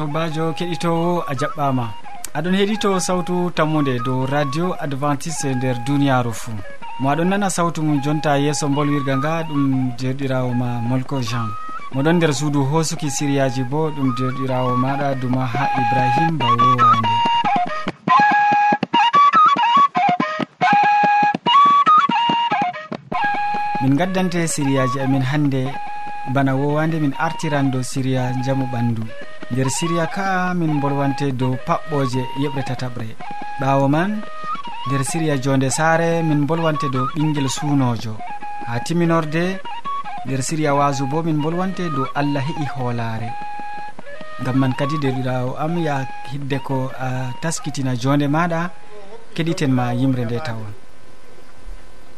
sobajo keɗitowo a jaɓɓama. Aɗon heeɗito sawtu tammude dow radio adventiste nder duniyaru fuu. Mo aɗon nana sawtu mum jonta yeeso bolwirga nga ɗum jerɗirawo ma molko jean. Moɗon nder suudu hosuki siriyaji bo ɗum jerɗirawo maɗa duma ha ibrahim bawowande min gaddante siriyaji amin hannde bana wowande min artiran dow siriya jamu ɓandu nder siriya ka min bolwante dow paɓɓoje yeɓre tataɓre. Ɓawo man nder siriya jonde saare min bolwante dow ɓinguel suunojo ha timinorde nder siriya wasu bo min bolwante dow allah heƴi hoolare gam man kadi derɗirawo am ya hidde ko a taskitina jonde maɗa keɗiten ma yimre nde tawon.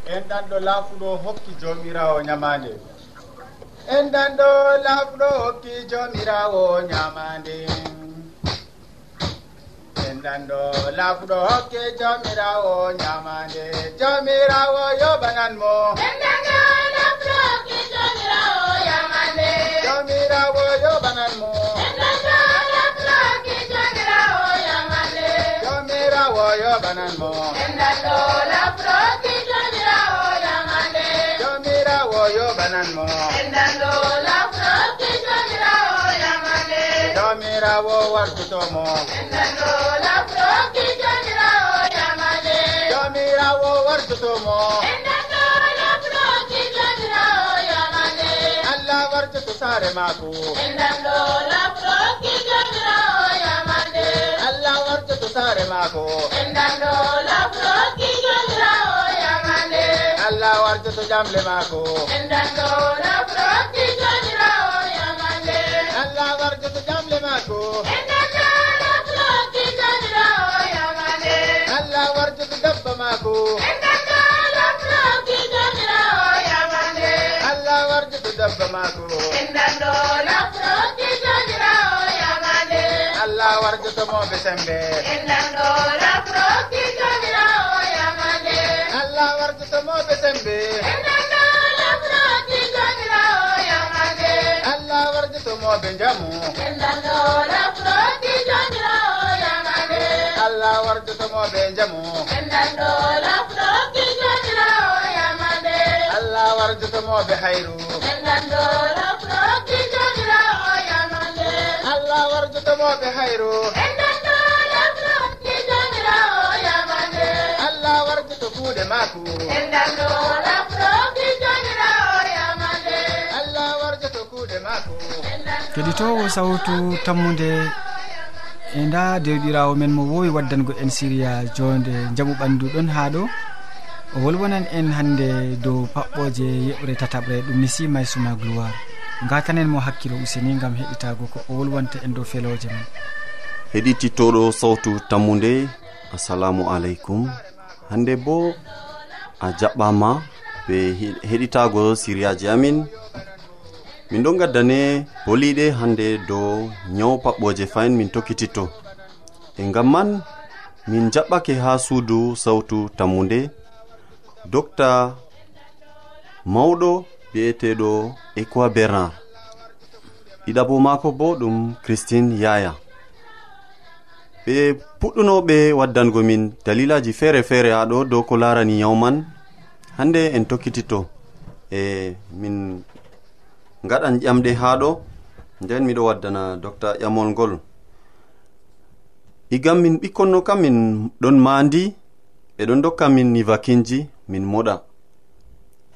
En ɗan ɗo laafuɗo hokki jomirawo ñamande en ɗanɗo laaɓɗo hokki jomirawo ñamande en ɗanɗo laaɓɗo hokki jomirawo ñamande jomirawo yoɓanan mo. Jomirawo yoɓanan mo. Jomirawo yoɓanan mo. mo jomirawo wartutomo. Jomirawo wartutomo. Allah wartutu sare mako endando yeeso saare maako. Allah warjoto jamle maako. Allah warjoto jamle maako. Endanɗo lafroki jomirawo yamande. Allah warjoto dabba maako. Endanɗo lafroki jomirawo yamande. Allah warjoto dabba maako. allah warjotomoɓe sembe. Enɗanɗora allah warjotomoɓe sembe. Enɗanɗora allah warjotomoɓe jamu enɗanɗora allah warjotomoɓe jamu enɗanɗora allah warjotomoɓe hayru. tomoɓe hayro. Allah wargu to kuuɗe maako. Keɗitowo sawtu tammude e nda dewɗirawo men mo wowi waddango en siriya jonde jaɓu ɓandu ɗon ha ɗo. O wolwonan en hande dow paɓɓoje yeɓre tataɓre ɗum mi simay suma gloire. gatanen mo hakkilo useni gam heɗitago ko o wolwanta en dow feloje mum heɗitittoɗo sawtu tammude assalamu aleykum. Hande bo a jaɓɓama ɓe heɗitago siriyaji amin. Min ɗon gaddane boliɗe hande dow nyawu paɓɓoje fayin min tokkititto. E gam man min jaɓɓake ha suudu sawtu tammude docta mawɗo bi'eteɗo equa bernard. Ɗiɗabo mako bo ɗum christine yaya. Ɓe puɗɗunoɓe waddango min dalilaji feere feere ha ɗo dow ko larani yawman hande en tokkititto e min gaɗan ƴamɗe ha ɗo. Nden miɗo waddana docta ƴamol ngol. Igam min ɓikkonno kam min ɗon mandi ɓeɗon dokka min nivakinji min moɗa.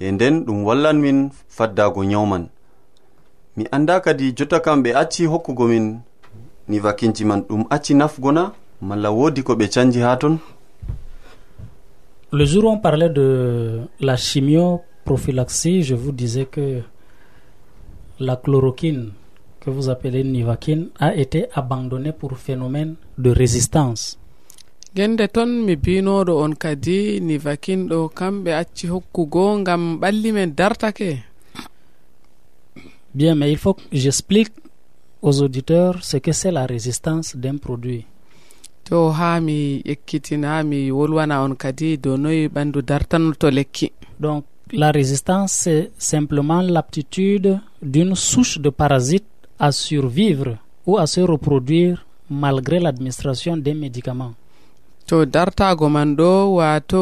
e nden ɗum wallan min faddago nyawman. Mi anda kadi jotta kam ɓe acci hokkugo min ni vakinji man ɗum acci nafgona malla wodi ko ɓe canji ha ton? Le jour on parlait de la chimioprophylaxie je vous disais que la chloroquine que vous appelez nivaquine a été abandonnée pour phénomène de résistance. gende ton mi binoɗo on kadi ni vakinɗo kamɓe acci hokkugo gam ɓalli men dartake. Bien mais il faut que j'explique aux auditeurs ce que c'est la résistance d'un produit. To ha mi ekkitina mi wolwana on kadi dow noyi ɓandu dartanoto lekki. Donc la résistance c'est simplement l'aptitude d'une souche de parasite à survivre ou à se reproduire malgré l'administration des médicaments. to dartago man ɗo wato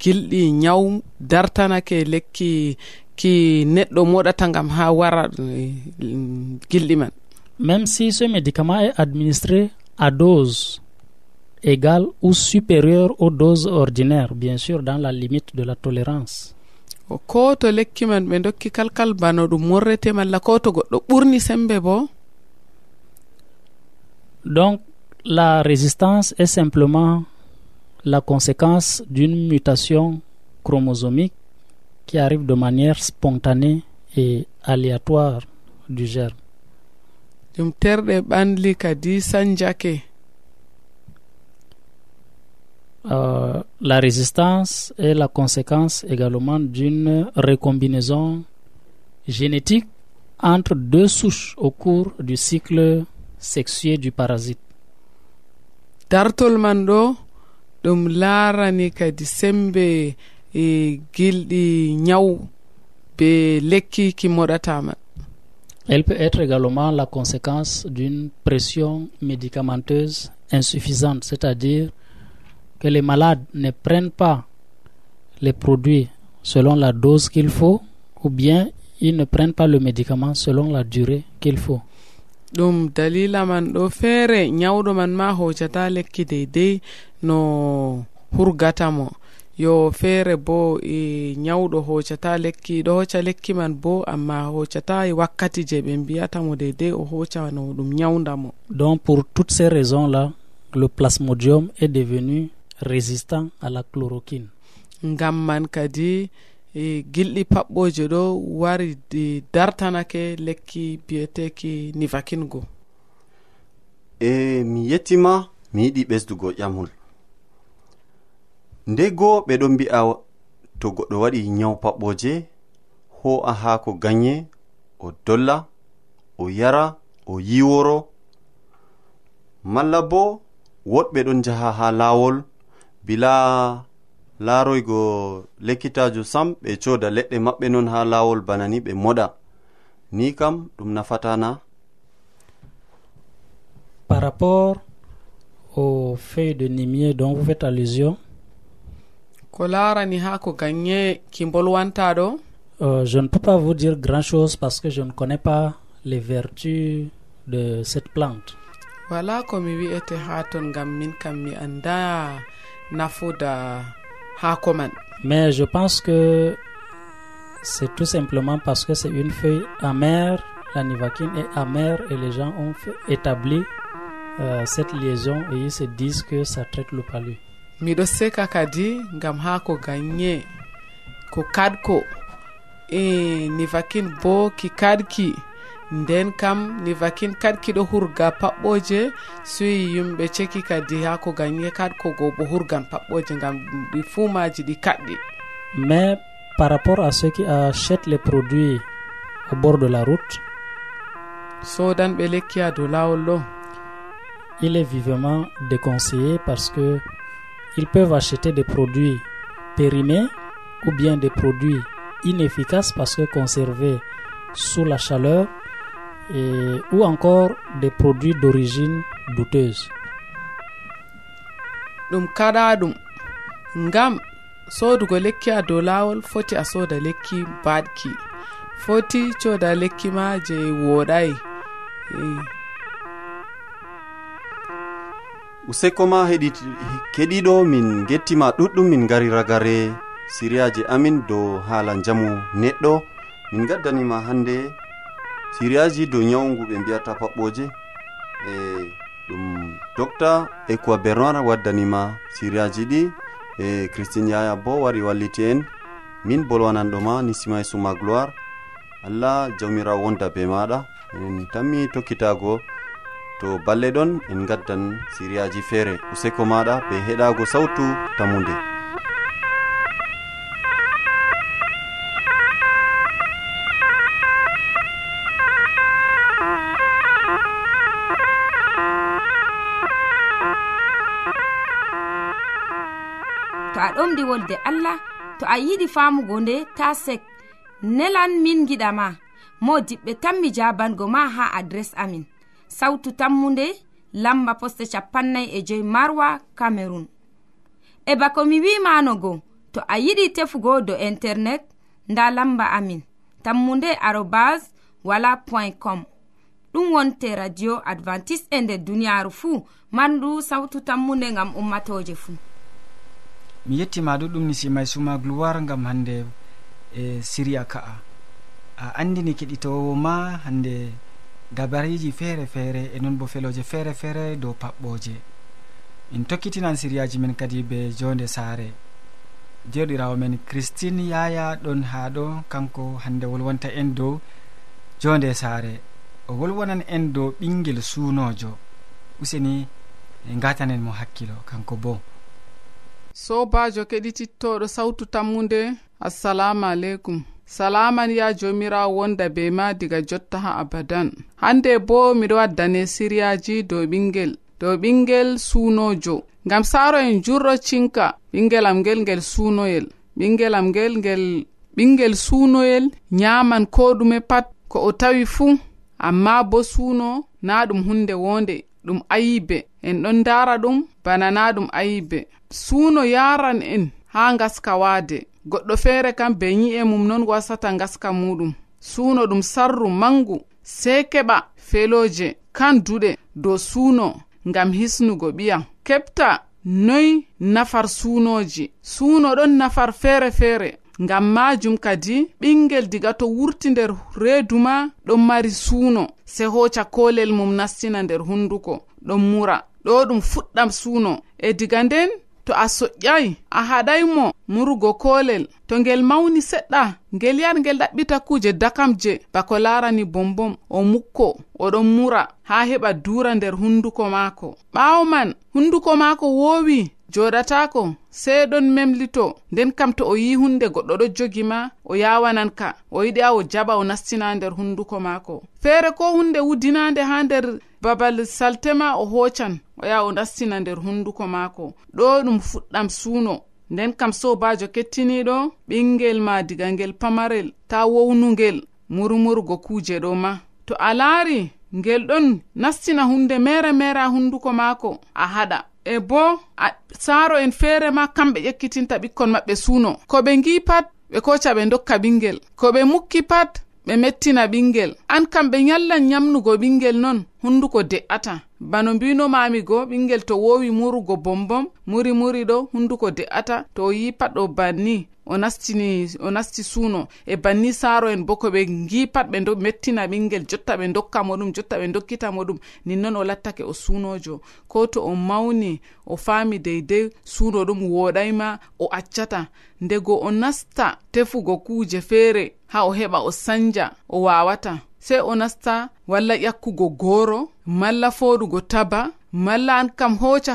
gilɗi nyawu dartanake lekki ki neɗɗo moɗata gam ha wara eh, gilɗi man. Même si ce médicament est administré à dose égale ou supérieure aux doses ordinaires bien sûr dans la limite de la tolérance. Ko to lekki man ɓe dokki kalkal bano ɗum morrete malla ko to goɗɗo ɓurni sembe bo. Donc la résistance est simplement la conséquence d'une mutation chromosomique qui arrive de manière spontanée et aléatoire du germe ɗum terɗe ɓanli kadi sanjake Euh, la résistance est la conséquence également d'une recombinaison génétique entre deux souches au cours du cycle sexué du parasite. dartol man ɗo ɗum laarani kadi sembe e gilɗi ñaw be lekki ki moɗatama elle peut être également la conséquence d'une pression médicamenteuse insuffisante c'est à dire que les malades ne prennent pas les produits selon la dose qu'il faut ou bien ils ne prennent pas le médicament selon la durée qu'il faut. ɗum dalila man ɗo feere nyawɗo man ma hocata lekki deydey no hurgata mo. Yo feere bo e nyawɗo hocata lekki ɗo hocca lekki man bo amma hocata e wakkati je ɓe mbiyata mo deydey o hoccano ɗum nyawda mo. Donc pour toutes ces raisons là le plasmodium est devenu résistant à la chloroquine. Ngam man kadi E, gilɗi paɓɓoje ɗo wari dartanake lekki biyeteki nivakingo. E mi yettima mi yiɗi ɓesdugo ƴamol. Nde goo ɓe ɓeɗon mbi'a to goɗɗo waɗi nyaw paɓɓoje ho a haako ganye o dolla o yara o yiworo malla bo woɗɓe ɗon jaha ha laawol bila laroygo lekkitajo sam ɓe coda leɗɗe maɓɓe non ha lawol bana ni ɓe moɗa. Ni kam ɗum nafatana par rapport au feuille de nimier dont vous faites allusion ko larani ha ko gagne ki bolwanta ɗo? euh, je ne peux pas vous dire grand chose parce que je ne connais pas les vertus de cette plante. Wala komi wi'ete ha ton gam min kam mi anda nafuda haako man. Mais je pense que c'est tout simplement parce que c'est une feuille amère la nivaquine est amère et les gens ont établi euh, cette liaison et ils se disent que ça traite le palu. Miɗo seka kadi ngam ha ko gagne ko kadko. E nivaquine bo ki kadki. nden kam ni vakin kadi kiɗo hurga paɓɓoje soyi yimɓe ceki kadi ha ko gagne kadi ko goo bo hurgan paɓɓoje gam ɗi fuumaji ɗi kaɗɗi. Mais par rapport à ceux qui achète les produits au bord de la route sodanɓe lekki ha dow lawol ɗo. il est vivement déconseillé parce que ils peuvent acheter des produits périmés ou bien des produits inefficaces parce que conservés sous la chaleur et, ou encore des produits d'origine douteuse. Ɗum kaɗa ɗum ngam sodugo lekki a dow lawol foti a soda lekki baɗki foti coda lekki ma je woɗayi eh. useko ma keɗiɗo min gettima ɗuɗɗum min gari ragare siriyaji amin dow haala jamu neɗɗo. Min gaddanima hande siriyaji dow nyawu ɓe mbiyata paɓɓoje e ɗum docta equa bernard waddanima siriyaji ɗi e christine yaya bo wari walliti en. Min bolwananɗoma ni e suma gloire. Allah jawmirawo wonda be maɗa. En tammi tokkitago to balle ɗon en gaddan siriyaji feere useko maɗa be heɗago sawtu tammude to a ɗomɗi wolde allah to a yiɗi famugo nde ta sek. Nelan min giɗama mo diɓɓe tan mi jabango ma ha adres amin. Sawtu tammunde lamba poste capannay e joyi marwa camerun e bako mi wimanogo to a yiɗi tefugo do internet nda lamba amin. Tammunde arobas wala point com. Ɗum wonte radio advantice e nder duniyaaru fuu mandu sawtu tammunde ngam ummatoje fuu. mi yettima ɗuɗum ni simay suma gloire gam hande e siria ka'a. A andini keɗitowo ma hande dabariji feere feere e non bo feloje feere feere dow paɓɓoje. Min tokkitinan siriyaji men kadi be jonde saare. Jeɗirawo men christine yaya ɗon ha ɗo kanko hande wolwonta en dow jonde saare. O wolwonan en dow ɓinguel suunojo useni e gatanen mo hakkilo kanko bo. sobajo keɗitittoɗo sawtu tammude assalamu aleykum. Salaman ya jomirawo wonda be ma diga jotta ha abadan. Hande bo miɗo waddane siriyaji dow ɓingel dow ɓingel suunojo ngam saaro en jurɗo cinka ɓingelam ngel ngel suunoyel ɓingelam ngel ngel ɓingel suunoyel nyaman ko ɗume pat ko o tawi fuu amma bo suuno na ɗum hunde wonde. ɗum ayibe en ɗon dara ɗum bana na ɗum ayibe suuno yaran en ha ngaska waade. Goɗɗo feere kam be yi'e mum non wasata ngaska muɗum suuno ɗum sarru mangu sey keɓa feloje kan duɗe dow suuno ngam hisnugo ɓiya. Keɓta noy nafar suunoji suuno ɗon nafar feere feere ngam majum kadi ɓingel diga to wurti nder reedu ma ɗon mari suuno. Se hoca kolel mum nastina nder hunduko ɗon mura ɗo ɗum fuɗɗam suuno. E diga nden to a soƴƴay a haɗaymo murugo kolel to ngel mawni seɗɗa ngel yar ngel ɗaɓɓita kuuje dakamje bako larani bombom o mukko oɗon mura ha heɓa dura nder hunduko maako. Ɓawo man hunduko maako wowi joɗatako sey ɗon memlito. Nden kam to o yi hunde goɗɗo ɗo jogi ma o yawanan ka o yiɗi a o jaɓa o nastina nder hunduko maako. Feere ko hunde wudinande ha nder babal saltema o hocan o yaha o nastina nder hunduko maako. Ɗo ɗum fuɗɗam suuno. Nden kam sobajo kettiniɗo ɓingel ma diga ngel pamarel ta wownugel murmurgo kuuje ɗo ma. To a laari ngel ɗon nastina hunde mere mere a hunduko maako a haɗa. e bo a saaro en feere ma kamɓe ƴekkitinta ɓikkon maɓɓe suuno. Ko ɓe ngi pat ɓe koca ɓe dokka ɓingel ko ɓe mukki pat ɓe mettina ɓingel an kam ɓe nyallan nyamnugo ɓingel non hunduko de'ata. Bano mbinomami go ɓingel to wowi murugo bombom muri muri ɗo hunduko de'ata. To o yi pat ɗo banni. o nastini o nasti suuno e banni saaro en bo ko ɓe gi pat ɓe mettina ɓingel jotta ɓe dokka mo ɗum jotta ɓe dokkita mo ɗum. Ninnon o lattake o suunojo ko to o mawni o faami deydey suuno ɗum woɗayma o accata. Ndego o nasta tefugo kuuje feere ha o heɓa o sanja o wawata sei o nasta walla ƴakkugo gooro malla foɗugo taba malla an kam hoca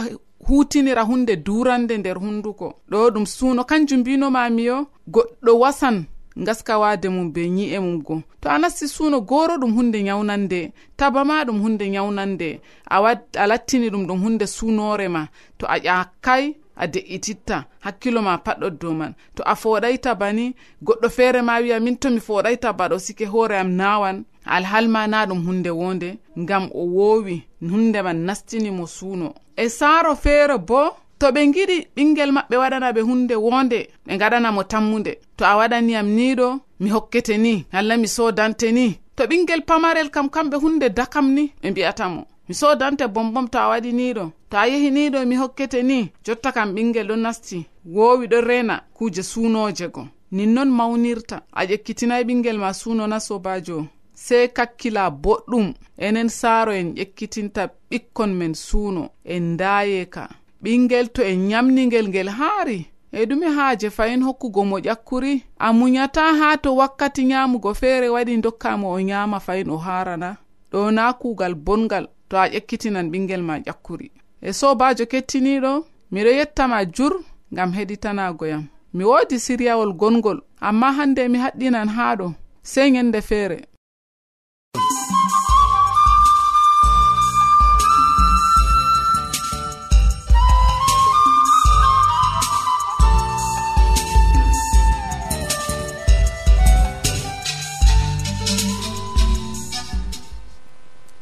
hutinira hunde durande nder hunduko. Ɗo ɗum suuno kanjum mbinomami yo goɗɗo wasan gaskawade mum be nyi'e mum go. To a nasti suuno goro ɗum hunde nyawnande taba ma ɗum hunde nyawnande a lattini ɗum ɗum hunde sunore ma. To a ƴakkay a de'ititta hakkilo ma patɗo dow man. To a foɗay taba ni goɗɗo feere ma wiya min to mi foɗay taba ɗo sike hoore am nawan alhalma na ɗum hunde wonde ngam o woowi hunde man nastini mo suuno. E saaro feere bo to ɓe giɗi ɓingel maɓɓe waɗana ɓe hunde wonde ɓe gaɗana mo tammude to a waɗaniyam niɗo mi hokkete ni allah mi sodante ni. To ɓingel pamarel kam kamɓe hunde dakam ni ɓe mbi'atamo mi sodante bombom to a waɗi niɗo to a yehi niɗo mi hokkete ni. Jotta kam ɓingel ɗo nasti wowi ɗo rena kuje suunoje go. Nin noon mawnirta a ƴekkitinayi ɓingel ma suuno na sobajo sey kakkila boɗɗum enen saaro en ƴekkitinta ɓikkon men suuno en ndaayeka ɓingel to en nyamningel ngel haari e ɗume haaje fayin hokkugo mo ƴakkuri a munyata haa to wakkati nyaamugo feere waɗi dokkamo o nyaama fayin o haarana. Ɗo na kuugal bongal to a ƴekkitinan ɓingel ma ƴakkuri. E sobajo kettiniɗo miɗo yettama jur ngam heɗitanagoyam mi woodi siryawol gongol amma hande mi haɗɗinan haa ɗo sey ñande feere.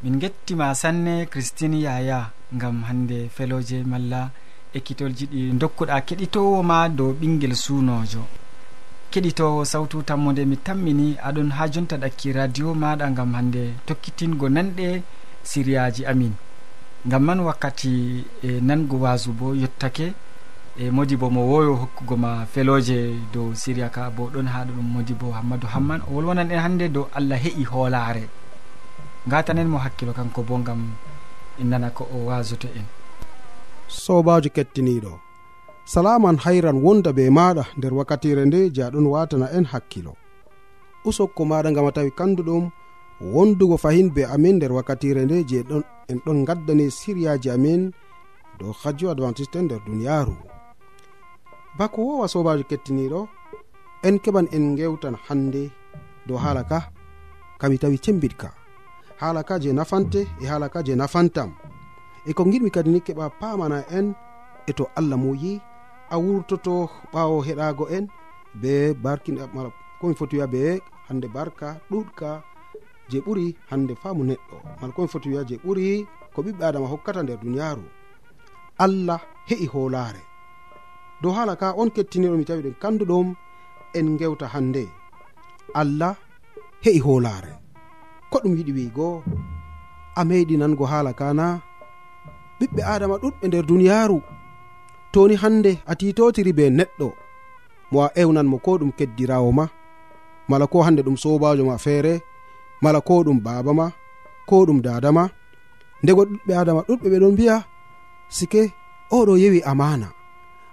min gettima sanne christine yaya gam hande feloje malla ekkitolji ɗi dokkuɗa keɗitowo ma dow ɓinguel suunojo keɗitowo sawtu tammode mi tammini aɗon ha jonta ɗakki radio maɗa gam hande tokkitingo nanɗe siriyaji amin. Gam man wakkati e nango wasu bo yettake e modi bo mo woyo hokkugo ma feloje dow siriya ka bo ɗon haɗo ɗum modi bo hammadou hamman. O wolwonan en hannde dow allah heƴi hoolare gatanen mo hakkilo kanko bo gam en nana ko o wasoto en. Sobajo kettiniɗo salaman hayran wonda be maɗa nder wakkatire nde je aɗon watana en hakkilo. Usokko maɗa gama tawi kanduɗum wondugo fahin be amin nder wakkatire nde je en ɗon gaddani siriyaji amin dow radio adventiste nder duniyaru. Bako wowa sobajo kettiniɗo en keɓan en gewtan hande dow haala ka kami tawi cembiɗka haalaka je nafante e haalaka je nafantam. E ko giɗmi kadi ni keɓa pamana en e to allah moyi a wurtoto ɓawo heɗago en be barkin komi foti wiya be hande barka ɗuɗka je ɓuri hande famu neɗɗo. Mala komi foti wiya je ɓuri ko ɓiɓɓe adama hokkata nder duniyaru allah heƴi hoolare dow haala ka on kettiniɗo mi tawi ɗen kanduɗum en gewta hande allah heƴi hoolare ko ɗum yiɗi wiigo. A meeɗi nango haala kana ɓiɓɓe adama ɗuɗɓe nder duniyaaru. Toni hande a titotiri be neɗɗo. Mo a ewnanmo ko ɗum keddirawo ma. Mala ko hande ɗum sobajo ma feere. Mala ko ɗum baba ma. Ko ɗum dada ma. Ndego ɗuɗɓe adama ɗuɗɓe ɓe ɗon mbiya sike oɗo yewi amana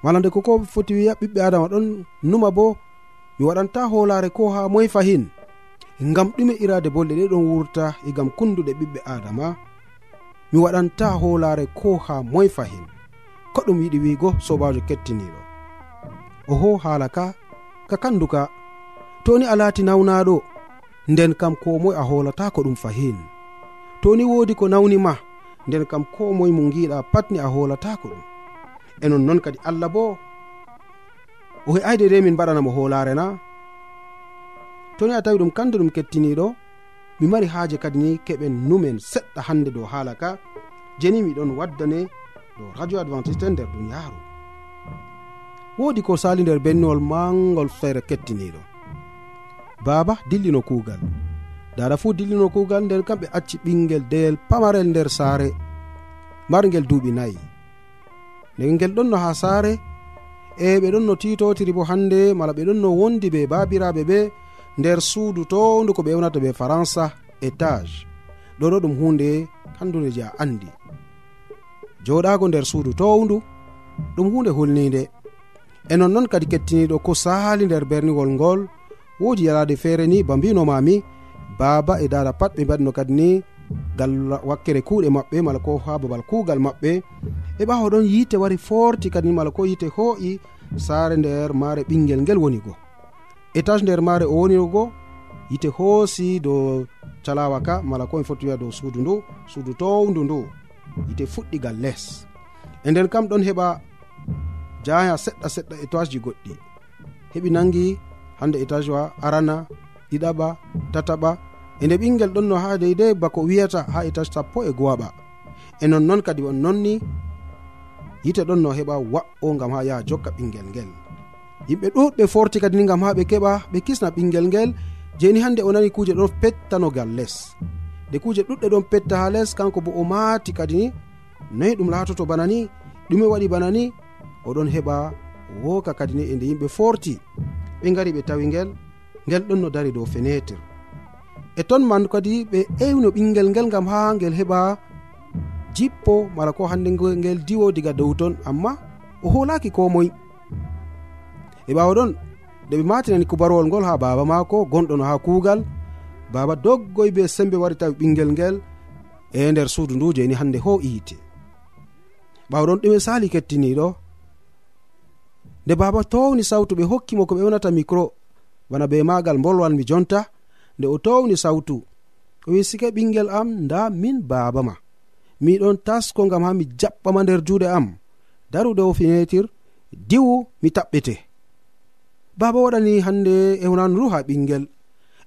mala nde koko foti wiya ɓiɓɓe adama ɗon numa bo mi waɗanta holare ko ha moy fahin. ngam ɗume irade bolɗe ɗe ɗon wurta e gam kunduɗe ɓiɓɓe adama mi waɗanta hoolare ko ha moy fahin ko ɗum yiɗi wiigo sobajo kettiniɗo. Oho haala ka ka kanduka. Toni a laati nawnaɗo nden kam ko moye a hoolata ko ɗum fahin. Toni woodi ko nawnima nden kam ko moye mo giɗa patni a hoolata ko ɗum. E non noon kadi allah bo o he'ayde de min mbaɗanamo hoolare na? toni a tawi ɗum kandu ɗum kettiniɗo mi mari haaje kadi ni keɓen numen seɗɗa hannde dow haala ka jeni miɗon waddane dow radio adventiste e nder duniyaaru. Woodi ko sali nder benniwol mangol feere kettiniɗo. Baaba dillino kuugal. Dada fuu dillino kuugal nden kamɓe acci ɓingel deyel pamarel nder saare margel duuɓi nayi. Nden ngel ɗon no haa saare e ɓe ɗon no titotiri bo hannde mala ɓe ɗon no wondi ɓe baabiraaɓe ɓe nder suudu to ko ɓe ewnata ɓe faransa étage. Ɗo ɗo ɗum hunde handunde je a andi joɗago nder suudu towndu ɗum hunde hulnide e nonnon kadi kettiniɗo ko sali nder berniwol ngol wodi yalade feere ni ba mbinomami baba e dada pat ɓe mbaɗino kadi ni gal wakkere kuuɗe maɓɓe mala ko ha babal kuugal maɓɓe. E ɓawa ɗon yiite wari forti kadi mala ko yiite hooƴi saare nder maare ɓinguel ngel woni goo étage nder maare o woni go yite hoosi dow calawa ka mala ko komi foti wiya dow suudu ndu suudu towndu ndu yite fuɗɗigal les. E nden kam ɗon heɓa jaya seɗɗa seɗɗa étage ji goɗɗi. Heɓi nangi hande étage wa arana ɗiɗaɓa tataɓa. E nde ɓinguel ɗon no ha deydey bako wiyata ha étage sappo e gowaɓa. E nonnoon kadi on nonni yite ɗon no heɓa wa'o gam ha yaha jokka ɓinguel ngel. yimɓe ɗuɗɓe forti kadi ni gam ha ɓe keɓa ɓe kisna ɓinguel ngel. Jeni hande o nani kuje ɗon pettanogal less nde kuje ɗuɗɗe ɗon petta ha less kanko bo o maati kadi ni noyi ɗum laatoto bana ni ɗume waɗi bana ni oɗon heɓa woka kadi ni e nde yimɓe forti. Ɓe gari ɓe tawi ngel ngel ɗon no dari dow fenetre. E ton man kadi ɓe ewno ɓinguel ngel gam ha ngel heɓa jippo mala ko hande ngel diwo diga dow ton amma o holaki ko moye e ɓawa ɗon nde ɓe matinani kubarwol ngol ha baba mako gonɗo no ha kuugal. Baba doggoy be sembe wari tawi ɓinguel ngel e nder suudu ndu jeni hande ho iite. Ɓawɗon ɗume sali kettiniɗo nde baba towni sawtu ɓe hokkimo ko ɓe yonata micro bana be magal bolwanmi jonta. Nde o towni sawtu o wi sike ɓingel am nda min baba ma. Miɗon tasko gam ha mi jaɓɓama nder juuɗe am. Darude o finetir diwu mi taɓɓete baba waɗani hande ewnanu ndu ha ɓinguel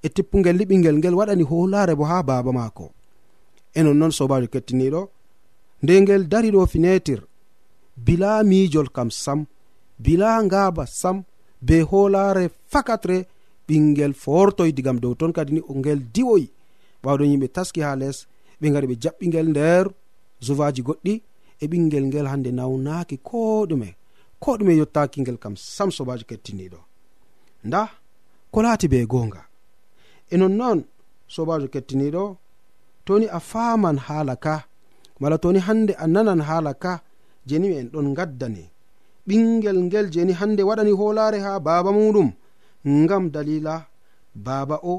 e tippugel li ɓingel ngel waɗani hoolare bo ha baba maako. E nonnoon sobajo kettiniɗo nde ngel dari ɗo finetir bila mijol kam sam bila ngaba sam be hoolare fakatre ɓingel fortoy digam dow ton kadi ni ngel diwoyi ɓawɗon yimɓe taski ha les ɓe gari ɓe jaɓɓingel nder zuvaji goɗɗi e ɓingel ngel hande nawnaki ko ɗume ko ɗume yottaki ngel kam sam sobajo kettiniɗo nda ko laati be gonga e nonnoon sobajo kettiniɗo toni a faman haala ka mala toni hande a nanan haala ka jeni en ɗon gaddane ɓingel ngel jeni hande waɗani hoolare ha baaba muɗum ngam dalila baaba o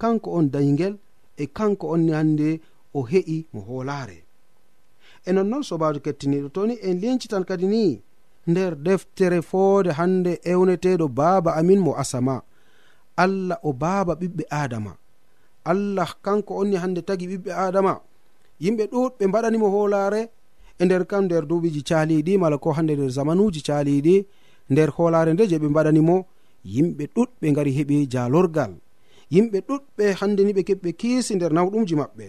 kanko on daygel e kanko onni hande o he'i mo hoolaare. E nonnoon sobajo kettiniɗo toni en lincitan kadi ni nder deftere foode hande ewneteɗo baaba amin mo asama. Allah o baaba ɓiɓɓe adama allah kanko onni hande tagi ɓiɓɓe adama yimɓe ɗuɗɓe mbaɗanimo hoolare e nder kam nder duuɓiji caliɗi mala ko hande nder zamanuji caliɗi nder hoolare nde je ɓe mbaɗanimo yimɓe ɗuɗɓe gari heɓi jalorgal yimɓe ɗuɗɓe hande ni ɓe keɓɓe kiisi nder nawɗumji maɓɓe.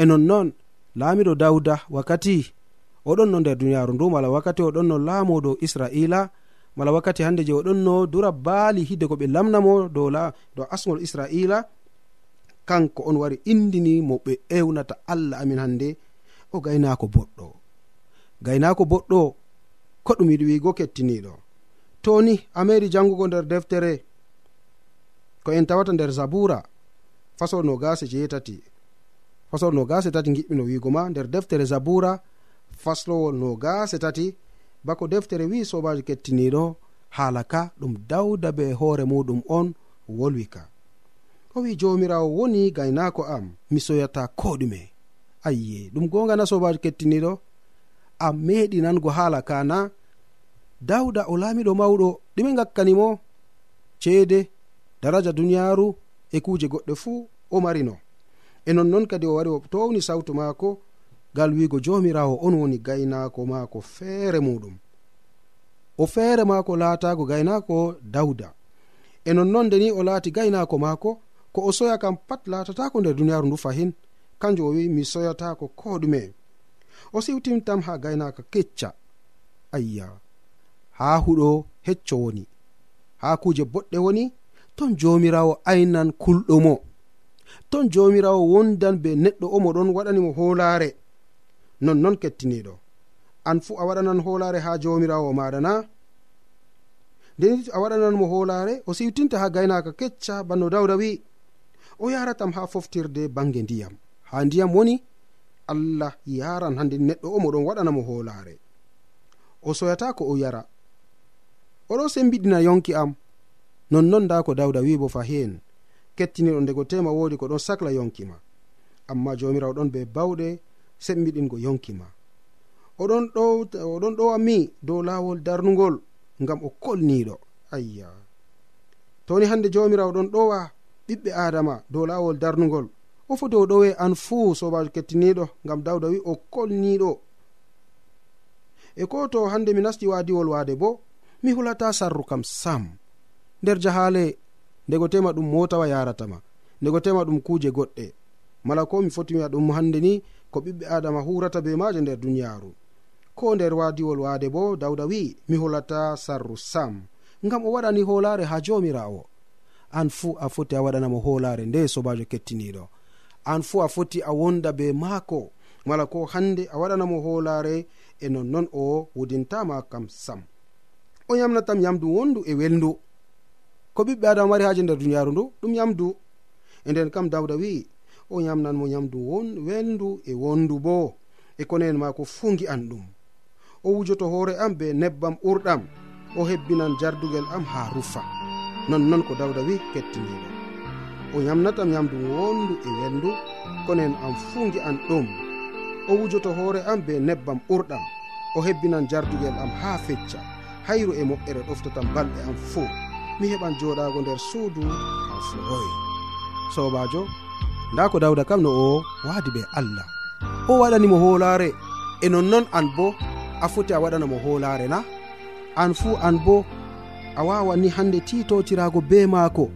E nonnon laamiɗo dawda wakkati oɗon no nder duniyaru ndu mala wakkati oɗon no laamo dow israila mala wakkati hande je oɗon no dura baali hidde ko ɓe lamnamo dow dow asgol israila kanko on wari indini mo ɓe ewnata allah amin hande o gaynako boɗɗo. Gaynako boɗɗo ko ɗum yiɗi wiigo kettiniɗo toni a meri jangugo nder deftere ko en tawata nder zabura fasolno gase jeetati fasolno gase tati giɓɓino wiigo ma nder deftere zabura faslowol no gase tati bako deftere wi sobajo kettiniɗo haala ka ɗum dawda be hoore muɗum on wolwika o wi jomirawo woni gaynako am mi soyata ko ɗume ayye ɗum gonga na sobajo kettiniɗo? A meɗi nango haala ka na? Dawda o laamiɗo mawɗo ɗume gakkanimo ceede daraja duniyaru e kuje goɗɗe fuu o marino. E nonnon kadi o wari o towni sawtu maako ngal wiigo jomirawo on woni gaynako maako feere muɗum. O feere maako laatago gaynako dawda e nonnon nde ni o laati gaynako maako ko o soya kam pat laatatako nder duniyaaru ndu fahin kanjum o wi mi soyatako ko ɗume. O siwtimtam ha gaynaka kecca. Ayya ha huɗo hecco woni. Ha kuje boɗɗe woni ton jomirawo aynan kulɗo mo. Ton jomirawo wondan be neɗɗo o moɗon waɗanimo hoolaare. nonnon kettiniɗo an fuu a waɗanan holare ha jomirawo maɗa na nden a waɗanan mo hoolare o siwtinta ha gaynaka kecca banno dawda wi o yaratam ha foftirde bange ndiyam. Ha ndiyam woni allah yaran hande neɗɗo o moɗon waɗanamo holare o soyata ko o yara. Oɗo sembiɗina yonki am. Nonnon nda ko dawda wibo fahin kettiniɗo ndego tema wodi ko ɗon sacla yonki ma. Amma jomirawo ɗon be bawɗe sembiɗingo yonkima oɗon ɗo oɗon ɗowami dow laawol darnugol ngam o kolniɗo ayya. Toni hande jawmirawo ɗon ɗowa ɓiɓɓe adama dow laawol darnugol. O foti o ɗowe an fuu sobajo kettiniɗo ngam dawda wi o kolniɗo e ko to hande mi nasti wadiwol waade bo mi hulata sarru kam sam. Nder jahaale ndego tema ɗum motawa yaratama ndego tema ɗum kuuje goɗɗe. Mala ko mi foti wiya ɗum hande ni ko ɓiɓɓe adama hurata be maje nder duniyaru ko nder wadiwol wade bo dawda wi'i mi holata sarru sam ngam o waɗani holare ha jomirawo an fuu a foti a waɗanamo holare nde sobajo kettiniɗo an fuu a foti a wonda be maako mala ko hande a waɗanamo holare e nonnon o wudintama kam sam. O yamnatam yamdu wondu e welndu. Ko ɓiɓɓe adama mari haji nder duniyaru ndu ɗum yamdu e nden kam dawda wi'i o yamnanmo yamdu welndu e wondu bo. E konen maako fuu gi'an ɗum o wujoto hoore am be nebbam ɓurɗam. O hebbinan jardugel am haa rufa. Nonnon ko dawda wi kettiniɗo o yamnatam yamdu wondu e welndu konen am fuu gi'an ɗum o wujoto hoore am be nebbam ɓurɗam. O hebbinan jardugel am haa fecca. Hayru e moƴƴere ɗoftatam balɗe am fuu. Mi heɓan joɗago nder suudu kaw furoy sobajo nda ko dawda kam no o waadi ɓe allah. O waɗanimo hoolaare e nonnon an bo a foti a waɗanamo hoolaare na. An fuu an bo a wawan ni hande titotirago be maako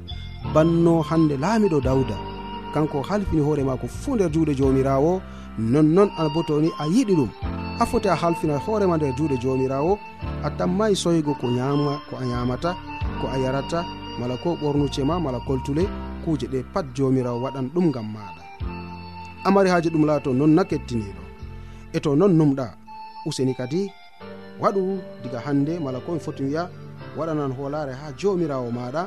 banno hande laamiɗo dawda kanko halfini hoore maako fuu nder juuɗe joomirawo nonnon an bo toni a yiɗi ɗum. A foti a halfina hoorema nder juuɗe joomirawo a tammayi soygo ko ñama ko a ñamata ko a yarata mala ko ɓornuce ma mala koltule kuje ɗe pat jomirawo waɗan ɗum gam maɗa amari haji ɗum laato non na kettiniɗo e to non numɗa useni kadi waɗu diga hande mala komi foti wiya waɗanan hoolare ha jomirawo maɗa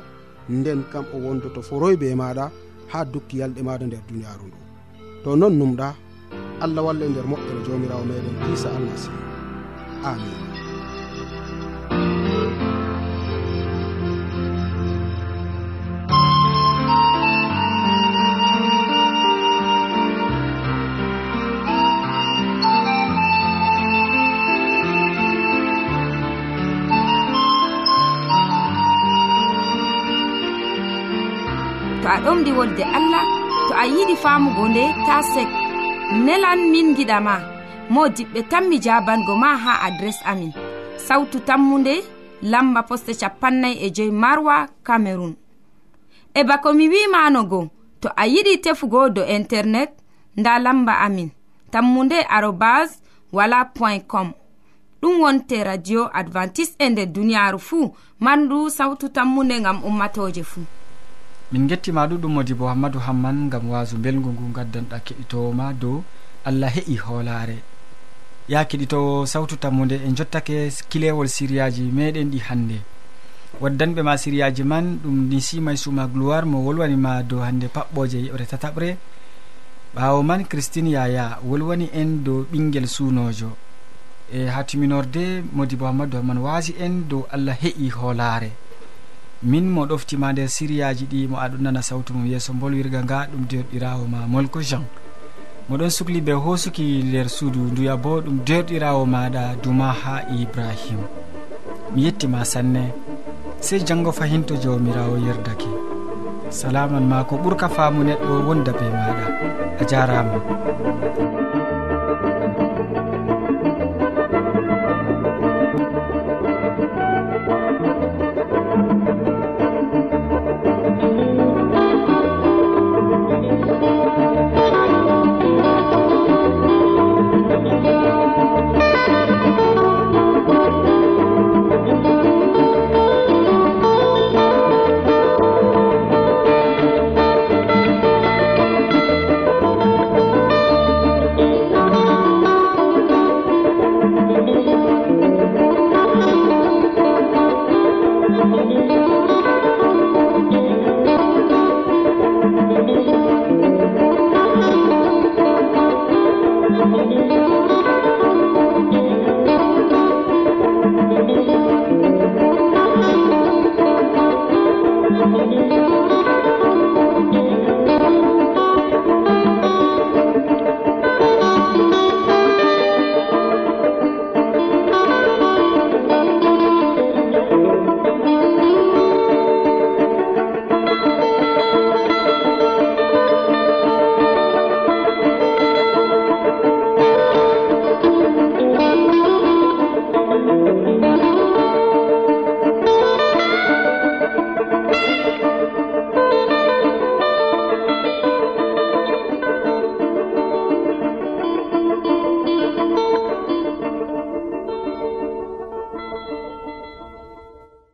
nden kam o wondoto foroy be maɗa ha dukki yalɗe maɗa nder duniyaru ndu. To non numɗa allah walla e nder moƴƴere jomirawo meɗen isa almasihu amin. ɗomɗi wolde allah to a yiɗi famugo nde ta sek. Nelan min giɗama mo diɓɓe tan mi jabango ma ha adres amin. Sawtu tammude lamba poste capannay e joyi marwa camerun e bako mi wimanogo to a yiɗi tefugo do internet nda lamba amin. Tammunde arobas wala point com. Ɗum wonte radio advantice e nder duniyaru fuu mandu sawtu tammude gam ummatoje fuu. min gettima ɗuɗum modi bo hammadou hamman gam wasu belgu ngu gaddanɗa keɗitowoma dow allah heƴi hoolare ya keɗitowo sawtu tammude e jottake kilewol siriyaji meɗen ɗi hannde. Waddanɓe ma siriyaji man ɗum ni simay suma gloire mo wolwanima dow hannde paɓɓoje yeɓre tataɓre. Ɓawo man christine yaya wolwani en dow ɓinguel suunojo e ha timinorde modi bo hammadou hamman wasi en dow allah heƴi hoolare min mo ɗoftima nder siriyaji ɗi mo aɗon nana sawtu mum yeeso bolwirga nga ɗum derɗirawo ma molko jean. Moɗon sukli be hosuki nder suudu nduya bo ɗum derɗirawo maɗa duma ha ibrahim. Mi yettima sanne sey janggo fahinto jawmirawo yerdake. Salaman ma ko ɓurka faamu neɗɗo wonda be maɗa. A jarama.